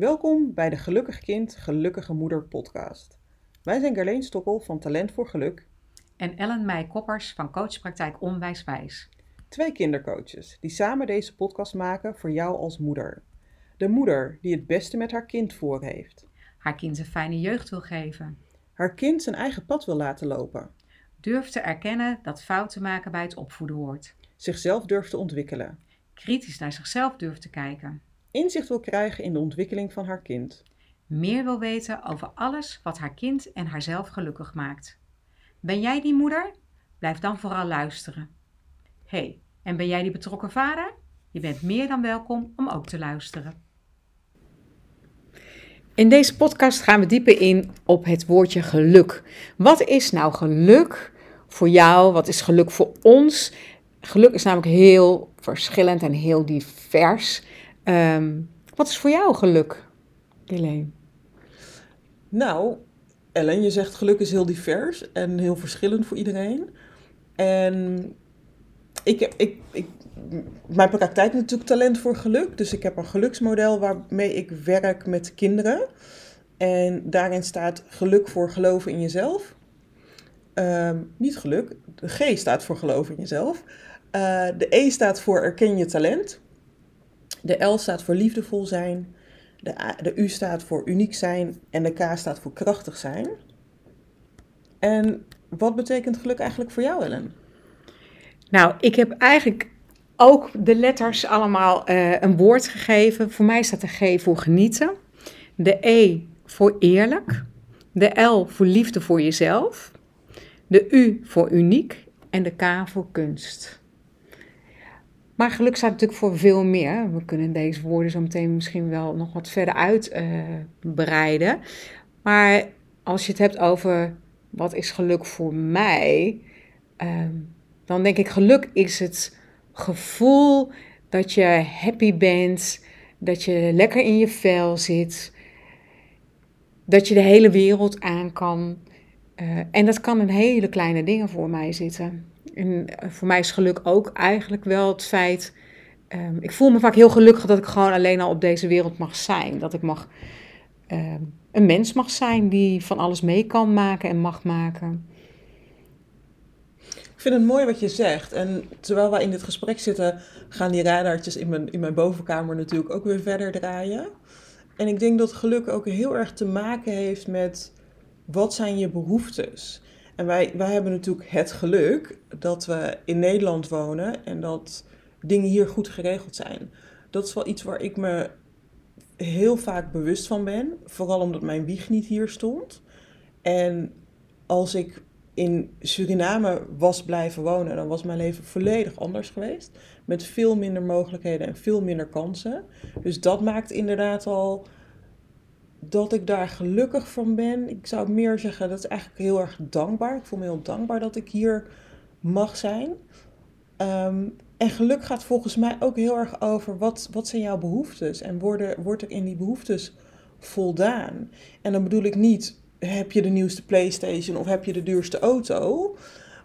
Welkom bij de Gelukkig Kind, Gelukkige Moeder podcast. Wij zijn Gerleen Stokkel van Talent voor Geluk. En Ellen Meij Koppers van Coachpraktijk Onwijswijs. Twee kindercoaches die samen deze podcast maken voor jou als moeder. De moeder die het beste met haar kind voor heeft. Haar kind een fijne jeugd wil geven. Haar kind zijn eigen pad wil laten lopen. Durft te erkennen dat fouten maken bij het opvoeden hoort. Zichzelf durft te ontwikkelen. Kritisch naar zichzelf durft te kijken. Inzicht wil krijgen in de ontwikkeling van haar kind. Meer wil weten over alles wat haar kind en haarzelf gelukkig maakt. Ben jij die moeder? Blijf dan vooral luisteren. hey, en ben jij die betrokken vader? Je bent meer dan welkom om ook te luisteren. In deze podcast gaan we dieper in op het woordje geluk. Wat is nou geluk voor jou? Wat is geluk voor ons? Geluk is namelijk heel verschillend en heel divers. Um, wat is voor jou geluk, Helene? Nou, Ellen, je zegt geluk is heel divers en heel verschillend voor iedereen. En ik, ik, ik, mijn praktijk natuurlijk talent voor geluk. Dus ik heb een geluksmodel waarmee ik werk met kinderen. En daarin staat geluk voor geloven in jezelf. Um, niet geluk, de G staat voor geloven in jezelf. Uh, de E staat voor erken je talent. De L staat voor liefdevol zijn. De, de U staat voor uniek zijn. En de K staat voor krachtig zijn. En wat betekent geluk eigenlijk voor jou, Ellen? Nou, ik heb eigenlijk ook de letters allemaal uh, een woord gegeven. Voor mij staat de G voor genieten. De E voor eerlijk. De L voor liefde voor jezelf. De U voor uniek. En de K voor kunst. Maar geluk staat natuurlijk voor veel meer. We kunnen deze woorden zo meteen misschien wel nog wat verder uitbreiden. Uh, maar als je het hebt over wat is geluk voor mij, uh, dan denk ik geluk is het gevoel dat je happy bent, dat je lekker in je vel zit, dat je de hele wereld aan kan. Uh, en dat kan in hele kleine dingen voor mij zitten. En eh, voor mij is geluk ook eigenlijk wel het feit. Um, ik voel me vaak heel gelukkig dat ik gewoon alleen al op deze wereld mag zijn. Dat ik mag, um, een mens mag zijn die van alles mee kan maken en mag maken. Ik vind het mooi wat je zegt. En terwijl wij in dit gesprek zitten, gaan die radartjes in mijn, in mijn bovenkamer natuurlijk ook weer verder draaien. En ik denk dat geluk ook heel erg te maken heeft met wat zijn je behoeftes. En wij, wij hebben natuurlijk het geluk dat we in Nederland wonen en dat dingen hier goed geregeld zijn. Dat is wel iets waar ik me heel vaak bewust van ben. Vooral omdat mijn wieg niet hier stond. En als ik in Suriname was blijven wonen, dan was mijn leven volledig anders geweest. Met veel minder mogelijkheden en veel minder kansen. Dus dat maakt inderdaad al dat ik daar gelukkig van ben. Ik zou meer zeggen, dat is eigenlijk heel erg dankbaar. Ik voel me heel dankbaar dat ik hier mag zijn. Um, en geluk gaat volgens mij ook heel erg over wat, wat zijn jouw behoeftes en worden, wordt er in die behoeftes voldaan. En dan bedoel ik niet, heb je de nieuwste PlayStation of heb je de duurste auto?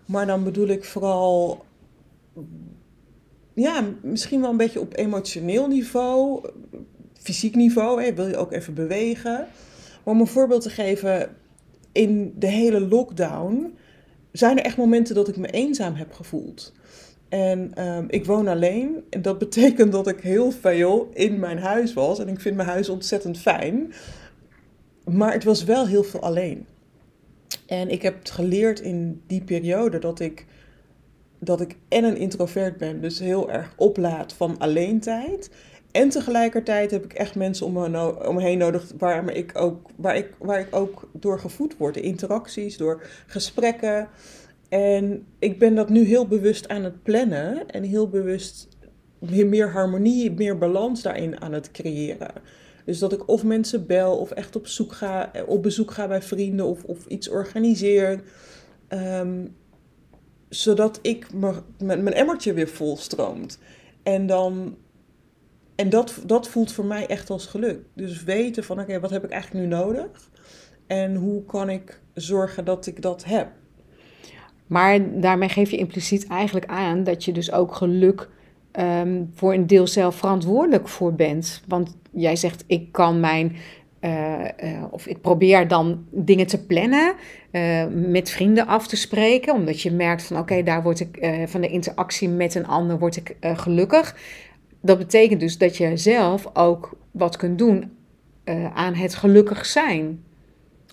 Maar dan bedoel ik vooral, ja, misschien wel een beetje op emotioneel niveau fysiek niveau, hè, wil je ook even bewegen. Om een voorbeeld te geven, in de hele lockdown zijn er echt momenten dat ik me eenzaam heb gevoeld. En um, ik woon alleen. En dat betekent dat ik heel veel in mijn huis was. En ik vind mijn huis ontzettend fijn. Maar het was wel heel veel alleen. En ik heb geleerd in die periode dat ik, dat ik en een introvert ben. Dus heel erg oplaad van alleentijd. En tegelijkertijd heb ik echt mensen om me, om me heen nodig waar, ik ook, waar, ik, waar ik ook door gevoed word. De interacties, door gesprekken. En ik ben dat nu heel bewust aan het plannen en heel bewust meer harmonie, meer balans daarin aan het creëren. Dus dat ik of mensen bel of echt op, zoek ga, op bezoek ga bij vrienden of, of iets organiseer. Um, zodat ik mijn emmertje weer volstroomt. En dan en dat, dat voelt voor mij echt als geluk. Dus weten van oké, wat heb ik eigenlijk nu nodig? En hoe kan ik zorgen dat ik dat heb? Maar daarmee geef je impliciet eigenlijk aan dat je dus ook geluk ehm, voor een deel zelf verantwoordelijk voor bent. Want jij zegt, ik kan mijn. eh, eh, of ik probeer dan dingen te plannen, eh, met vrienden af te spreken, omdat je merkt van oké, daar word ik van de interactie met een ander word ik gelukkig. Dat betekent dus dat je zelf ook wat kunt doen eh, aan het gelukkig zijn.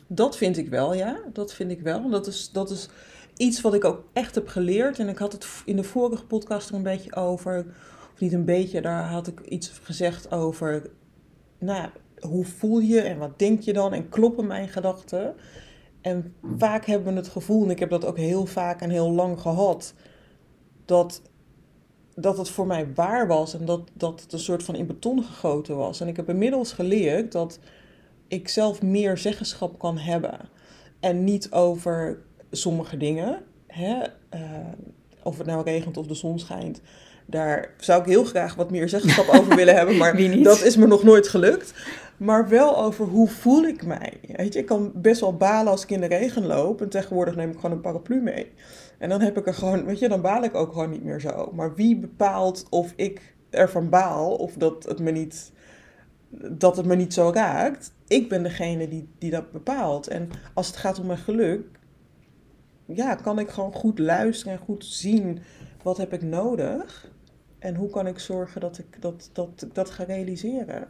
Dat vind ik wel, ja. Dat vind ik wel. Dat is, dat is iets wat ik ook echt heb geleerd. En ik had het in de vorige podcast er een beetje over. Of niet een beetje, daar had ik iets gezegd over. Nou, hoe voel je en wat denk je dan? En kloppen mijn gedachten? En vaak hebben we het gevoel, en ik heb dat ook heel vaak en heel lang gehad, dat, dat het voor mij waar was en dat, dat het een soort van in beton gegoten was. En ik heb inmiddels geleerd dat ik zelf meer zeggenschap kan hebben. En niet over sommige dingen. Hè? eh, of het nou regent of de zon schijnt. Daar zou ik heel graag wat meer zeggenschap over willen hebben. Maar dat is me nog nooit gelukt. Maar wel over hoe voel ik mij. Weet je, ik kan best wel balen als ik in de regen loop. En tegenwoordig neem ik gewoon een paraplu mee. En dan heb ik er gewoon, weet je, dan baal ik ook gewoon niet meer zo. Maar wie bepaalt of ik ervan baal of dat het me niet, dat het me niet zo raakt? Ik ben degene die, die dat bepaalt. En als het gaat om mijn geluk, ja, kan ik gewoon goed luisteren en goed zien wat heb ik nodig. En hoe kan ik zorgen dat ik dat, dat, ik dat ga realiseren?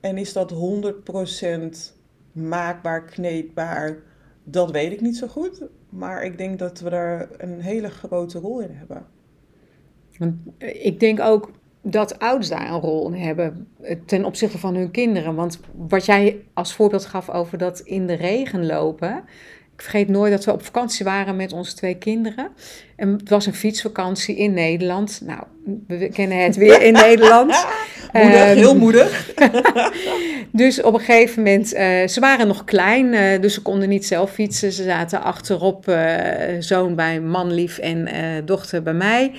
En is dat 100% maakbaar, kneedbaar? Dat weet ik niet zo goed. Maar ik denk dat we daar een hele grote rol in hebben. Eh, ik denk ook dat ouders daar een rol in hebben eh, ten opzichte van hun kinderen. Want wat jij als voorbeeld gaf over dat in de regen lopen. Vergeet nooit dat we op vakantie waren met onze twee kinderen. En het was een fietsvakantie in Nederland. Nou, we kennen het weer in Nederland. Moedig, Ehm, heel moedig. Dus op een gegeven moment, eh, ze waren nog klein, eh, dus ze konden niet zelf fietsen. Ze zaten achterop, eh, zoon bij manlief en dochter bij mij.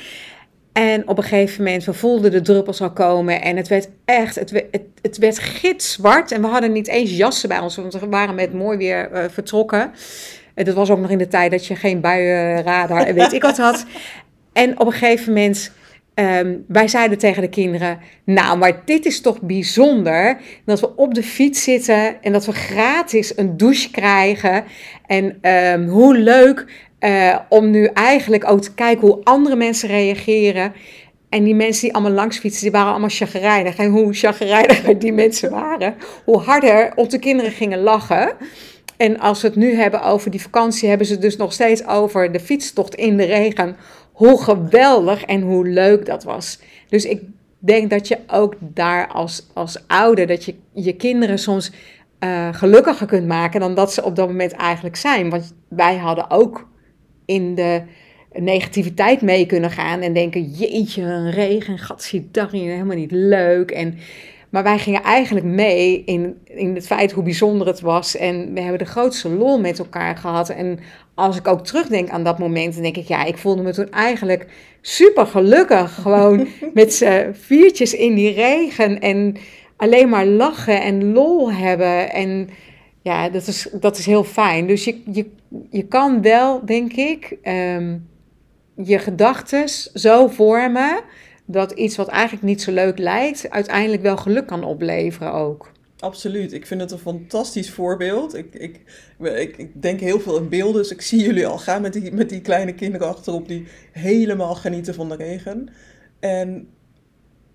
En op een gegeven moment, we voelden de druppels al komen en het werd echt, het, we- het, het werd gitzwart. En we hadden niet eens jassen bij ons, want we waren met mooi weer eh, vertrokken. En dat was ook nog in de tijd dat je geen buienradar en weet ik wat had. En op een gegeven moment, ehm, wij zeiden tegen de kinderen, nou, maar dit is toch bijzonder dat we op de fiets zitten en dat we gratis een douche krijgen. En ehm, hoe leuk eh, om nu eigenlijk ook te kijken hoe andere mensen reageren. En die mensen die allemaal langs fietsen, die waren allemaal chagrijnig. En hoe chagrijniger die mensen waren, hoe harder onze kinderen gingen lachen. En als we het nu hebben over die vakantie, hebben ze het dus nog steeds over de fietstocht in de regen. Hoe geweldig en hoe leuk dat was. Dus ik denk dat je ook daar als, als ouder, dat je je kinderen soms eh, gelukkiger kunt maken dan dat ze op dat moment eigenlijk zijn. Want wij hadden ook in de negativiteit mee kunnen gaan en denken, jeetje, een regen, gatsiedagje, helemaal niet leuk. En, maar wij gingen eigenlijk mee in, in het feit hoe bijzonder het was. En we hebben de grootste lol met elkaar gehad. En als ik ook terugdenk aan dat moment, dan denk ik, ja, ik voelde me toen eigenlijk super gelukkig. Gewoon met z'n viertjes in die regen en alleen maar lachen en lol hebben. En ja, dat is, dat is heel fijn. Dus je, je, je kan wel, denk ik, ehm, je gedachten zo vormen dat iets wat eigenlijk niet zo leuk lijkt, uiteindelijk wel geluk kan opleveren ook. Absoluut. Ik vind het een fantastisch voorbeeld. Ik, ik, ik, ik denk heel veel in beelden. Dus ik zie jullie al gaan met die, met die kleine kinderen achterop die helemaal genieten van de regen. En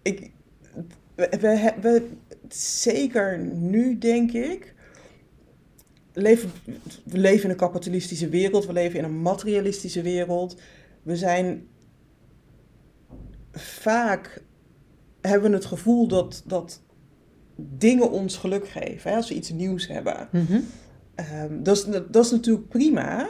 ik, we, we, we zeker nu denk ik, leven, we leven in een kapitalistische wereld. We leven in een materialistische wereld. We zijn vaak, hebben we het gevoel dat, dat dingen ons geluk geven. Hè? Als we iets nieuws hebben. Ehm, dat, is, dat is natuurlijk prima.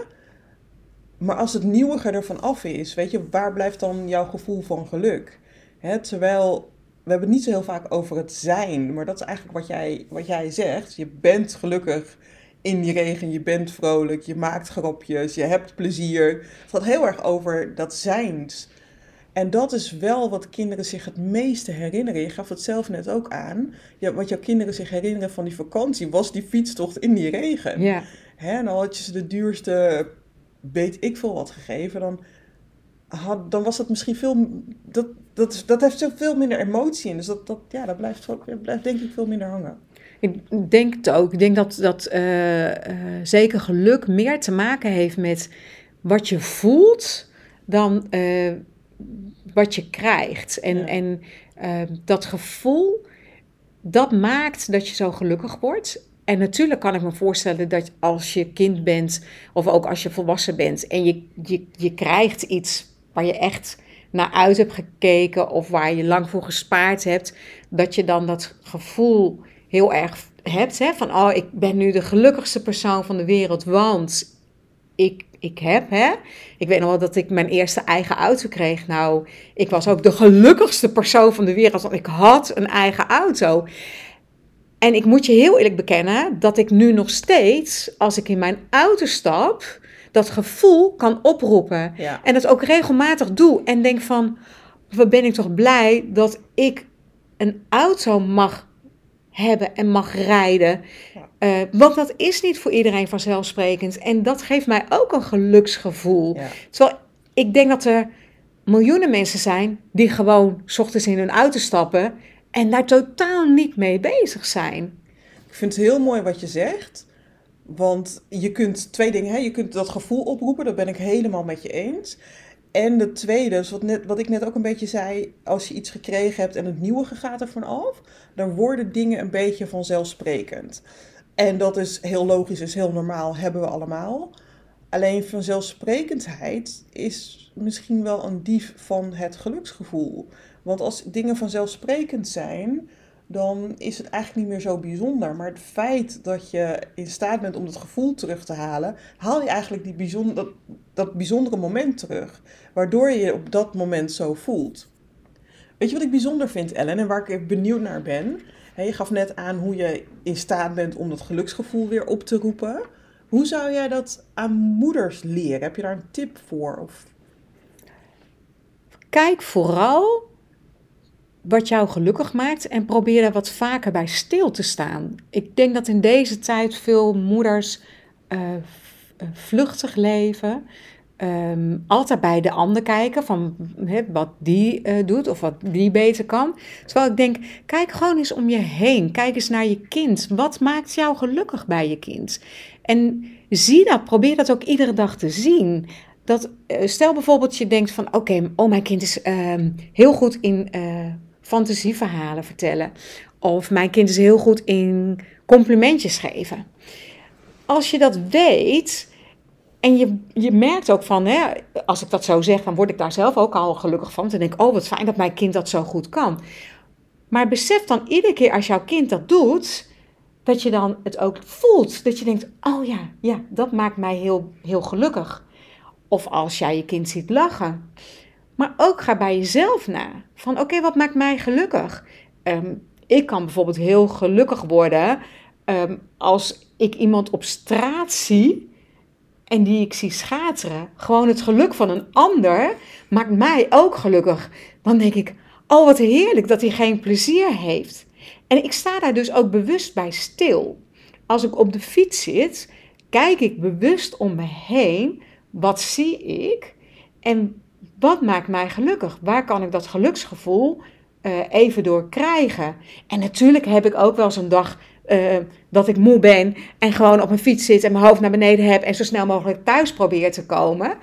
Maar als het nieuwige ervan af is, weet je, waar blijft dan jouw gevoel van geluk? Hè, terwijl, we hebben het niet zo heel vaak over het zijn, maar dat is eigenlijk wat jij, wat jij zegt. Je bent gelukkig in die regen, je bent vrolijk, je maakt grapjes, je hebt plezier. Het gaat heel erg over dat zijns. En dat is wel wat kinderen zich het meeste herinneren. Je gaf het zelf net ook aan. Ja, wat jouw kinderen zich herinneren van die vakantie was die fietstocht in die regen. Ja, Hè, en al had je ze de duurste, weet ik veel wat gegeven, dan had, dan was dat misschien veel. Dat, dat, dat heeft veel minder emotie in. Dus dat, dat, ja, dat blijft, blijft denk ik veel minder hangen. Ik denk het ook. Ik denk dat, dat uh, uh, zeker geluk meer te maken heeft met wat je voelt dan uh, wat je krijgt. En, ja. en dat gevoel, dat maakt dat je zo gelukkig wordt. En natuurlijk kan ik me voorstellen dat als je kind bent, of ook als je volwassen bent, en je, je, je krijgt iets waar je echt naar uit hebt gekeken of waar je lang voor gespaard hebt, dat je dan dat gevoel heel erg hebt. Hè? Van, oh, ik ben nu de gelukkigste persoon van de wereld, want ik, ik heb, hè. Ik weet nog wel dat ik mijn eerste eigen auto kreeg. Nou, ik was ook de gelukkigste persoon van de wereld, want ik had een eigen auto. En ik moet je heel eerlijk bekennen dat ik nu nog steeds, als ik in mijn auto stap, dat gevoel kan oproepen. Ja. En dat ook regelmatig doe. En denk van, wat ben ik toch blij dat ik een auto mag hebben en mag rijden. Uh, want dat is niet voor iedereen vanzelfsprekend. En dat geeft mij ook een geluksgevoel. Ja. Terwijl ik denk dat er miljoenen mensen zijn die gewoon 's ochtends in hun auto stappen en daar totaal niet mee bezig zijn. Ik vind het heel mooi wat je zegt. Want je kunt twee dingen, hè? je kunt dat gevoel oproepen, dat ben ik helemaal met je eens. En de tweede, dus wat, net, wat ik net ook een beetje zei, als je iets gekregen hebt en het nieuwe gaat er vanaf, dan worden dingen een beetje vanzelfsprekend. En dat is heel logisch, is heel normaal, hebben we allemaal. Alleen vanzelfsprekendheid is misschien wel een dief van het geluksgevoel. Want als dingen vanzelfsprekend zijn, dan is het eigenlijk niet meer zo bijzonder. Maar het feit dat je in staat bent om dat gevoel terug te halen, haal je eigenlijk die bijzonder, dat, dat bijzondere moment terug. Waardoor je je op dat moment zo voelt. Weet je wat ik bijzonder vind, Ellen, en waar ik benieuwd naar ben? je gaf net aan hoe je in staat bent om dat geluksgevoel weer op te roepen. Hoe zou jij dat aan moeders leren? Heb je daar een tip voor? Of... Kijk vooral wat jou gelukkig maakt en probeer er wat vaker bij stil te staan. Ik denk dat in deze tijd veel moeders uh, vluchtig leven. Um, altijd bij de ander kijken van wat die uh, doet of wat die beter kan. Terwijl ik denk, kijk gewoon eens om je heen. Kijk eens naar je kind. Wat maakt jou gelukkig bij je kind? En zie dat, probeer dat ook iedere dag te zien. Dat, stel bijvoorbeeld je denkt van, oké, oh mijn kind is uh, heel goed in fantasieverhalen vertellen. Of mijn kind is heel goed in complimentjes geven. Als je dat weet en je, je merkt ook van, hè, als ik dat zo zeg, dan word ik daar zelf ook al gelukkig van. Dan denk ik, oh wat fijn dat mijn kind dat zo goed kan. Maar besef dan iedere keer als jouw kind dat doet, dat je dan het ook voelt. Dat je denkt, oh ja, ja dat maakt mij heel, heel gelukkig. Of als jij je kind ziet lachen. Maar ook ga bij jezelf na. Van oké, wat maakt mij gelukkig? Um, ik kan bijvoorbeeld heel gelukkig worden um, als ik iemand op straat zie en die ik zie schateren. Gewoon het geluk van een ander maakt mij ook gelukkig. Dan denk ik, oh wat heerlijk dat hij geen plezier heeft. En ik sta daar dus ook bewust bij stil. Als ik op de fiets zit, kijk ik bewust om me heen. Wat zie ik? En wat maakt mij gelukkig? Waar kan ik dat geluksgevoel uh, even door krijgen? En natuurlijk heb ik ook wel zo'n dag uh, dat ik moe ben en gewoon op mijn fiets zit en mijn hoofd naar beneden heb en zo snel mogelijk thuis probeer te komen.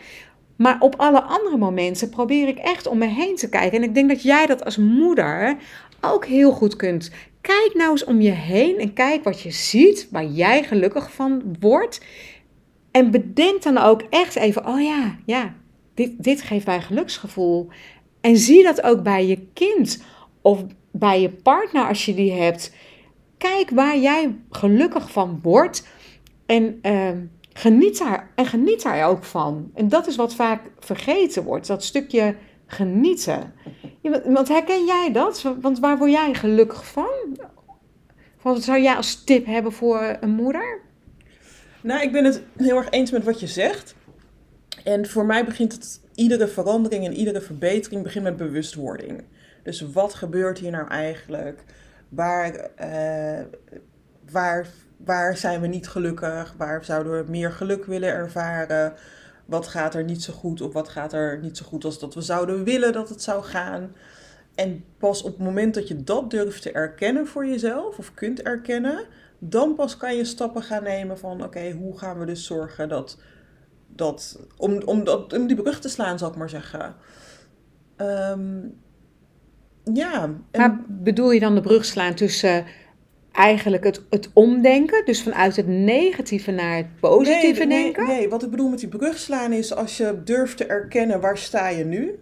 Maar op alle andere momenten probeer ik echt om me heen te kijken. En ik denk dat jij dat als moeder ook heel goed kunt. Kijk nou eens om je heen en kijk wat je ziet, waar jij gelukkig van wordt. En bedenk dan ook echt even, oh ja, ja, dit, dit geeft mij geluksgevoel. En zie dat ook bij je kind of bij je partner als je die hebt. Kijk waar jij gelukkig van wordt en, uh, geniet, daar, en geniet daar ook van. En dat is wat vaak vergeten wordt, dat stukje genieten. Want herken jij dat? Want waar word jij gelukkig van? Wat zou jij als tip hebben voor een moeder? Nou, ik ben het heel erg eens met wat je zegt. En voor mij begint het, iedere verandering en iedere verbetering begint met bewustwording. Dus wat gebeurt hier nou eigenlijk? Waar, uh, waar, waar zijn we niet gelukkig? Waar zouden we meer geluk willen ervaren? Wat gaat er niet zo goed of wat gaat er niet zo goed als dat we zouden willen dat het zou gaan? En pas op het moment dat je dat durft te erkennen voor jezelf of kunt erkennen, dan pas kan je stappen gaan nemen van oké, hoe gaan we dus zorgen dat, dat om, om, dat, om die brug te slaan, zal ik maar zeggen. Ehm, ja. en- Maar bedoel je dan de brug slaan tussen eigenlijk het, het omdenken, dus vanuit het negatieve naar het positieve nee, nee, denken? Nee, wat ik bedoel met die brug slaan is als je durft te erkennen waar sta je nu.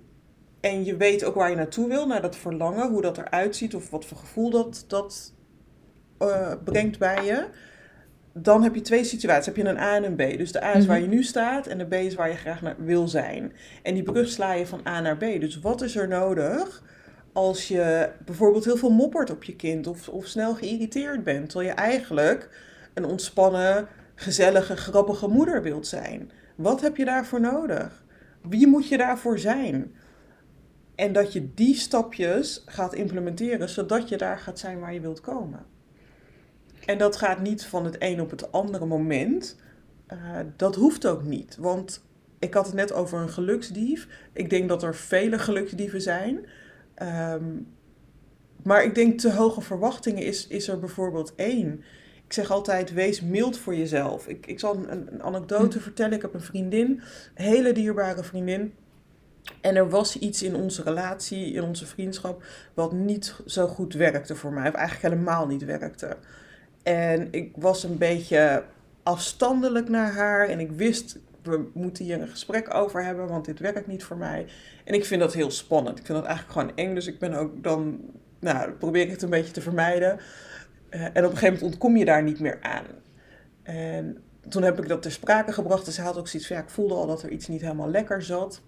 En je weet ook waar je naartoe wil, naar dat verlangen, hoe dat eruit ziet of wat voor gevoel dat, dat eh, brengt bij je. Dan heb je twee situaties. Heb je een A en een B. Dus de A is Mhm. waar je nu staat en de B is waar je graag naar wil zijn. En die brug sla je van A naar B. Dus wat is er nodig als je bijvoorbeeld heel veel moppert op je kind of, of snel geïrriteerd bent, terwijl je eigenlijk een ontspannen, gezellige, grappige moeder wilt zijn? Wat heb je daarvoor nodig? Wie moet je daarvoor zijn? En dat je die stapjes gaat implementeren, zodat je daar gaat zijn waar je wilt komen. En dat gaat niet van het een op het andere moment. Eh, dat hoeft ook niet. Want ik had het net over een geluksdief. Ik denk dat er vele geluksdieven zijn. Ehm, maar ik denk te hoge verwachtingen is, is er bijvoorbeeld één. Ik zeg altijd, wees mild voor jezelf. Ik, ik zal een, een anekdote vertellen. Ik heb een vriendin, een hele dierbare vriendin. En er was iets in onze relatie, in onze vriendschap, wat niet zo goed werkte voor mij. Of eigenlijk helemaal niet werkte. En ik was een beetje afstandelijk naar haar. En ik wist, we moeten hier een gesprek over hebben, want dit werkt niet voor mij. En ik vind dat heel spannend. Ik vind dat eigenlijk gewoon eng. Dus ik ben ook dan, nou, probeer ik het een beetje te vermijden. Eh, en op een gegeven moment ontkom je daar niet meer aan. En toen heb ik dat ter sprake gebracht. En ze had ook zoiets van, ja, ik voelde al dat er iets niet helemaal lekker zat.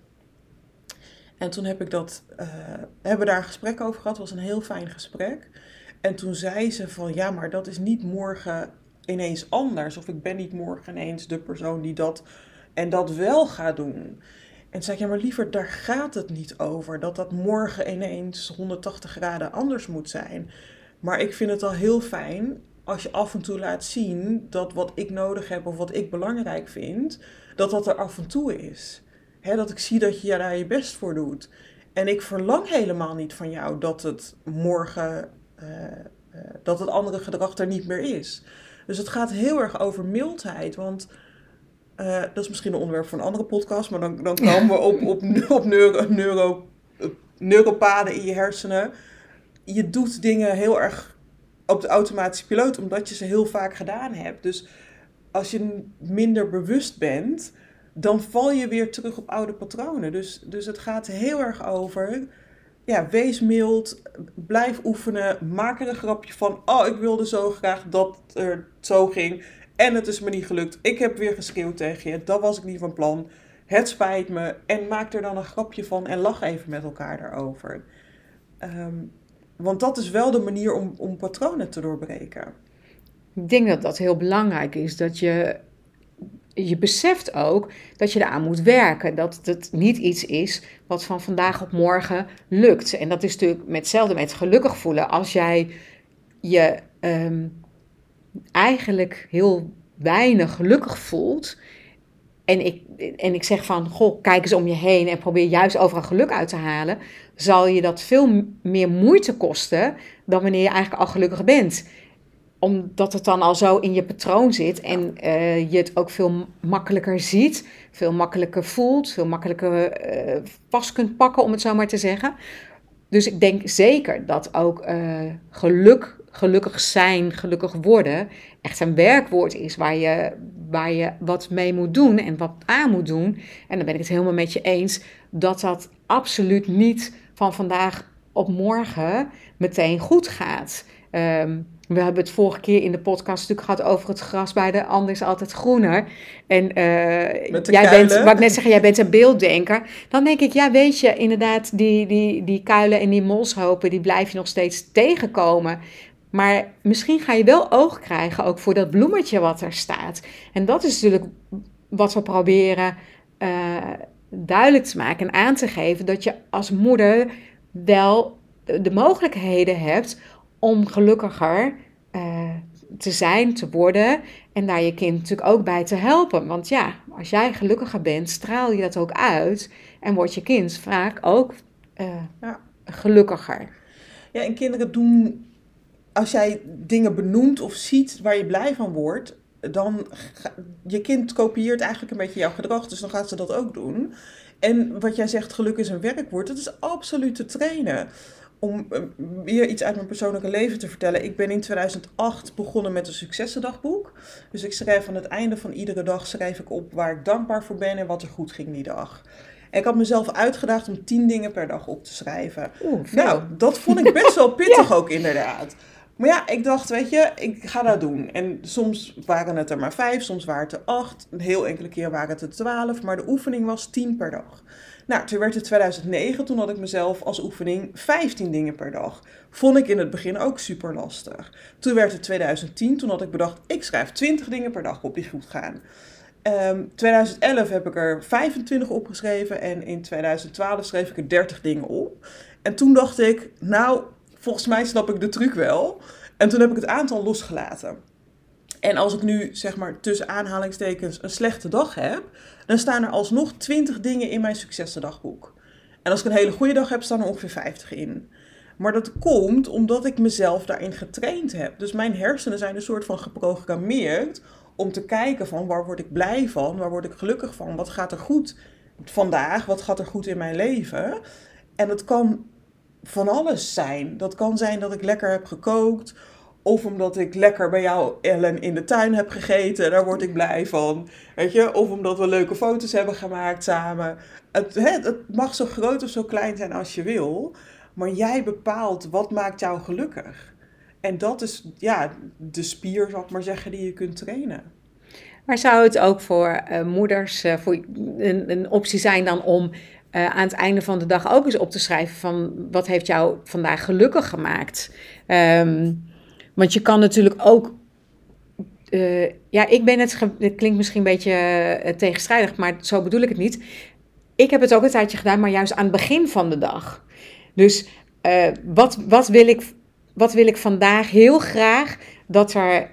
En toen heb ik dat, eh, hebben we daar een gesprek over gehad. Het was een heel fijn gesprek. En toen zei ze van, ja, maar dat is niet morgen ineens anders. Of ik ben niet morgen ineens de persoon die dat en dat wel gaat doen. En zei ik, ja, maar liever, daar gaat het niet over. Dat dat morgen ineens 180 graden anders moet zijn. Maar ik vind het al heel fijn als je af en toe laat zien dat wat ik nodig heb of wat ik belangrijk vind, dat dat er af en toe is. Hè, dat ik zie dat je daar je best voor doet. En ik verlang helemaal niet van jou dat het morgen, dat het andere gedrag er niet meer is. Dus het gaat heel erg over mildheid. Want eh, dat is misschien een onderwerp voor een andere podcast, maar dan, dan komen we op, op, op neuro, neuro, neuropaden in je hersenen. Je doet dingen heel erg op de automatische piloot, omdat je ze heel vaak gedaan hebt. Dus als je minder bewust bent, dan val je weer terug op oude patronen. Dus, dus het gaat heel erg over, ja, wees mild, blijf oefenen, maak er een grapje van. Oh, ik wilde zo graag dat het zo ging en het is me niet gelukt. Ik heb weer geschreeuwd tegen je, dat was ik niet van plan. Het spijt me en maak er dan een grapje van en lach even met elkaar daarover. Ehm, want dat is wel de manier om, om patronen te doorbreken. Ik denk dat dat heel belangrijk is. Dat je, je beseft ook dat je eraan moet werken. Dat het niet iets is wat van vandaag op morgen lukt. En dat is natuurlijk met hetzelfde met gelukkig voelen. Als jij je ehm, eigenlijk heel weinig gelukkig voelt. En ik, en ik zeg van, goh, kijk eens om je heen en probeer juist overal geluk uit te halen. Zal je dat veel meer moeite kosten dan wanneer je eigenlijk al gelukkig bent omdat het dan al zo in je patroon zit en uh, je het ook veel makkelijker ziet, veel makkelijker voelt, veel makkelijker uh, vast kunt pakken, om het zo maar te zeggen. Dus ik denk zeker dat ook uh, geluk, gelukkig zijn, gelukkig worden, echt een werkwoord is waar je, waar je wat mee moet doen en wat aan moet doen. En dan ben ik het helemaal met je eens dat dat absoluut niet van vandaag op morgen meteen goed gaat. Um, we hebben het vorige keer in de podcast natuurlijk gehad over het gras bij de ander is altijd groener. En uh, jij bent, wat ik net zeggen, jij bent een beelddenker. Dan denk ik, ja, weet je, inderdaad, die, die, die kuilen en die molshopen, die blijf je nog steeds tegenkomen. Maar misschien ga je wel oog krijgen ook voor dat bloemetje wat er staat. En dat is natuurlijk wat we proberen uh, duidelijk te maken en aan te geven. Dat je als moeder wel de mogelijkheden hebt om gelukkiger uh, te zijn, te worden en daar je kind natuurlijk ook bij te helpen. Want ja, als jij gelukkiger bent, straal je dat ook uit en wordt je kind vaak ook uh, ja. gelukkiger. Ja, en kinderen doen, als jij dingen benoemt of ziet waar je blij van wordt, dan je kind kopieert eigenlijk een beetje jouw gedrag, dus dan gaat ze dat ook doen. En wat jij zegt, geluk is een werkwoord, dat is absoluut te trainen. Om eh, weer iets uit mijn persoonlijke leven te vertellen. Ik ben in 2008 begonnen met een successendagboek. Dus ik schrijf aan het einde van iedere dag schrijf ik op waar ik dankbaar voor ben en wat er goed ging die dag. En ik had mezelf uitgedaagd om tien dingen per dag op te schrijven. Oeh, nou, dat vond ik best wel pittig ook inderdaad. Maar ja, ik dacht, weet je, ik ga dat doen. En soms waren het er maar vijf, soms waren het er acht. Een heel enkele keer waren het er twaalf, maar de oefening was tien per dag. Nou, toen werd het 2009, toen had ik mezelf als oefening 15 dingen per dag. Vond ik in het begin ook super lastig. Toen werd het 2010, toen had ik bedacht, ik schrijf 20 dingen per dag op die goed gaan. Um, ehm, 2011 heb ik er 25 opgeschreven en in 2012 schreef ik er 30 dingen op. En toen dacht ik, nou, volgens mij snap ik de truc wel. En toen heb ik het aantal losgelaten. En als ik nu, zeg maar, tussen aanhalingstekens een slechte dag heb, dan staan er alsnog 20 dingen in mijn successendagboek. En als ik een hele goede dag heb, staan er ongeveer 50 in. Maar dat komt omdat ik mezelf daarin getraind heb. Dus mijn hersenen zijn een soort van geprogrammeerd om te kijken van waar word ik blij van, waar word ik gelukkig van, wat gaat er goed vandaag, wat gaat er goed in mijn leven. En dat kan van alles zijn. Dat kan zijn dat ik lekker heb gekookt. Of omdat ik lekker bij jou, Ellen, in de tuin heb gegeten. Daar word ik blij van. Weet je? Of omdat we leuke foto's hebben gemaakt samen. Het, het mag zo groot of zo klein zijn als je wil. Maar jij bepaalt wat maakt jou gelukkig. En dat is ja, de spier, zal ik maar zeggen, die je kunt trainen. Maar zou het ook voor uh, moeders uh, voor een, een, optie zijn dan om uh, aan het einde van de dag ook eens op te schrijven van wat heeft jou vandaag gelukkig gemaakt? Um, want je kan natuurlijk ook. ja, ik ben het. Het klinkt misschien een beetje tegenstrijdig, maar zo bedoel ik het niet. Ik heb het ook een tijdje gedaan, maar juist aan het begin van de dag. Dus wat, wat wil ik wat wil ik vandaag heel graag dat er,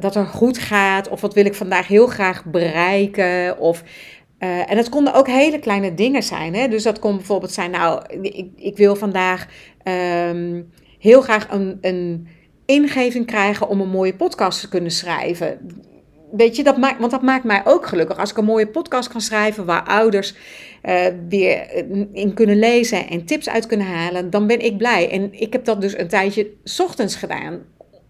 dat er goed gaat? Of wat wil ik vandaag heel graag bereiken? Of, en dat konden ook hele kleine dingen zijn. Hè? Dus dat kon bijvoorbeeld zijn, nou, ik, ik wil vandaag um, heel graag een, een ingeving krijgen om een mooie podcast te kunnen schrijven. Weet je, dat maakt, want dat maakt mij ook gelukkig. Als ik een mooie podcast kan schrijven waar ouders uh, weer in kunnen lezen en tips uit kunnen halen, dan ben ik blij. En ik heb dat dus een tijdje ochtends gedaan.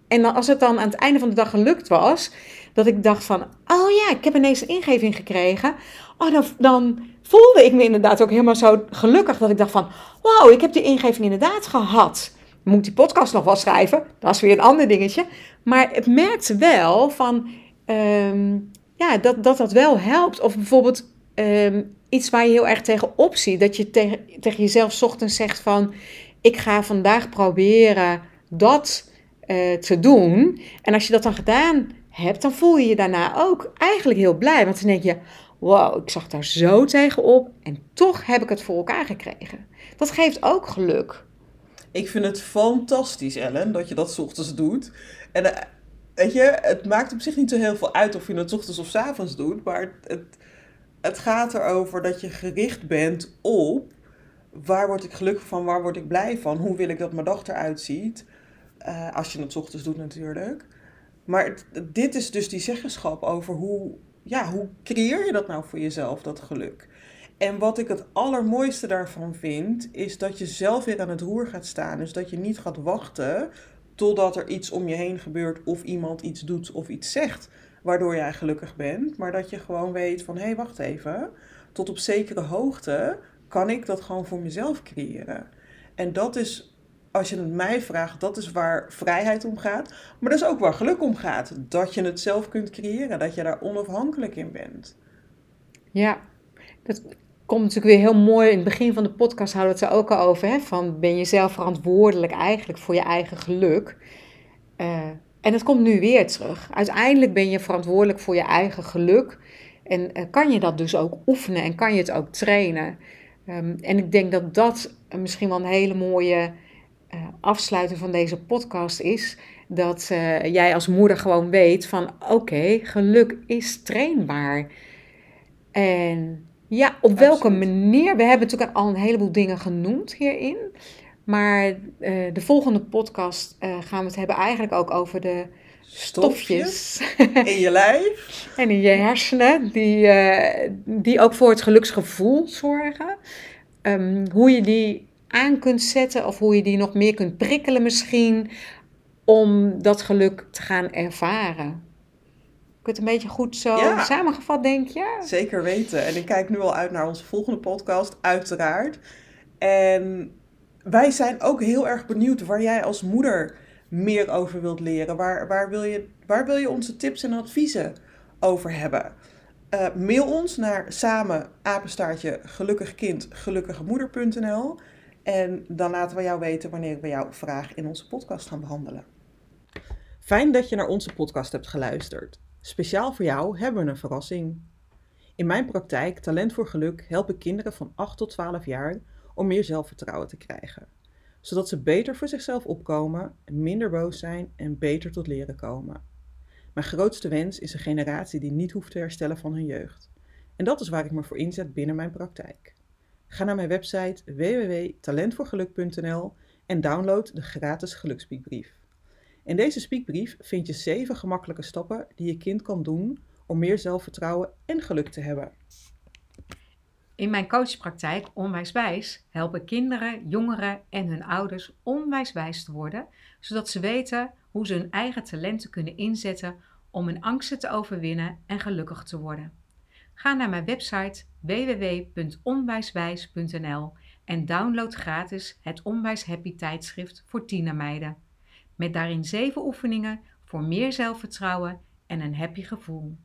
En dan, als het dan aan het einde van de dag gelukt was, dat ik dacht van, oh ja, ik heb ineens een ingeving gekregen. Oh, dan, dan voelde ik me inderdaad ook helemaal zo gelukkig dat ik dacht van, wauw, ik heb die ingeving inderdaad gehad. Moet die podcast nog wel schrijven? Dat is weer een ander dingetje. Maar het merkte wel van, um, ja, dat, dat dat wel helpt. Of bijvoorbeeld um, iets waar je heel erg tegenop ziet. Dat je tegen, tegen jezelf ochtends zegt van... ik ga vandaag proberen dat uh, te doen. En als je dat dan gedaan hebt, dan voel je je daarna ook eigenlijk heel blij. Want dan denk je, wow, ik zag daar zo tegenop en toch heb ik het voor elkaar gekregen. Dat geeft ook geluk. Ik vind het fantastisch, Ellen, dat je dat ochtends doet. En uh, weet je, het maakt op zich niet zo heel veel uit of je het ochtends of s avonds doet, maar het, het gaat erover dat je gericht bent op waar word ik gelukkig van, waar word ik blij van, hoe wil ik dat mijn dag eruit ziet. Uh, als je het ochtends doet natuurlijk. Maar dit is dus die zeggenschap over hoe, ja, hoe creëer je dat nou voor jezelf, dat geluk. En wat ik het allermooiste daarvan vind, is dat je zelf weer aan het roer gaat staan. Dus dat je niet gaat wachten totdat er iets om je heen gebeurt of iemand iets doet of iets zegt waardoor jij gelukkig bent. Maar dat je gewoon weet van hé, hey, wacht even. Tot op zekere hoogte kan ik dat gewoon voor mezelf creëren. En dat is, als je het mij vraagt, dat is waar vrijheid om gaat. Maar dat is ook waar geluk om gaat. Dat je het zelf kunt creëren. Dat je daar onafhankelijk in bent. Ja, dat komt natuurlijk weer heel mooi. In het begin van de podcast hadden we het er ook al over. Hè? Van ben je zelf verantwoordelijk eigenlijk voor je eigen geluk. Uh, en het komt nu weer terug. Uiteindelijk ben je verantwoordelijk voor je eigen geluk. En uh, kan je dat dus ook oefenen en kan je het ook trainen. Um, en ik denk dat dat misschien wel een hele mooie uh, afsluiting van deze podcast is. Dat eh, jij als moeder gewoon weet van oké, geluk is trainbaar. En ja, op welke manier? We hebben natuurlijk al een heleboel dingen genoemd hierin. Maar uh, de volgende podcast uh, gaan we het hebben eigenlijk ook over de stofjes, in je lijf en in je hersenen, die, uh, die ook voor het geluksgevoel zorgen. Um, hoe je die aan kunt zetten of hoe je die nog meer kunt prikkelen misschien om dat geluk te gaan ervaren. Ik het een beetje goed zo ja. samengevat, denk je? Zeker weten. En ik kijk nu al uit naar onze volgende podcast, uiteraard. En wij zijn ook heel erg benieuwd waar jij als moeder meer over wilt leren. Waar, waar, wil, je, waar wil je onze tips en adviezen over hebben? Uh, mail ons naar samen apenstaartje gelukkigkind gelukkigemoeder.nl en dan laten we jou weten wanneer we jouw vraag in onze podcast gaan behandelen. Fijn dat je naar onze podcast hebt geluisterd. Speciaal voor jou hebben we een verrassing. In mijn praktijk Talent voor Geluk help ik kinderen van 8 tot 12 jaar om meer zelfvertrouwen te krijgen, zodat ze beter voor zichzelf opkomen, minder boos zijn en beter tot leren komen. Mijn grootste wens is een generatie die niet hoeft te herstellen van hun jeugd. En dat is waar ik me voor inzet binnen mijn praktijk. Ga naar mijn website www.talentvoorgeluk.nl en download de gratis gelukspiekbrief. In deze spiekbrief vind je 7 gemakkelijke stappen die je kind kan doen om meer zelfvertrouwen en geluk te hebben. In mijn coachpraktijk Onwijswijs helpen kinderen, jongeren en hun ouders onwijswijs te worden, zodat ze weten hoe ze hun eigen talenten kunnen inzetten om hun angsten te overwinnen en gelukkig te worden. Ga naar mijn website www.onwijswijs.nl en download gratis het Onwijs Happy tijdschrift voor tienermeiden. Met daarin zeven oefeningen voor meer zelfvertrouwen en een happy gevoel.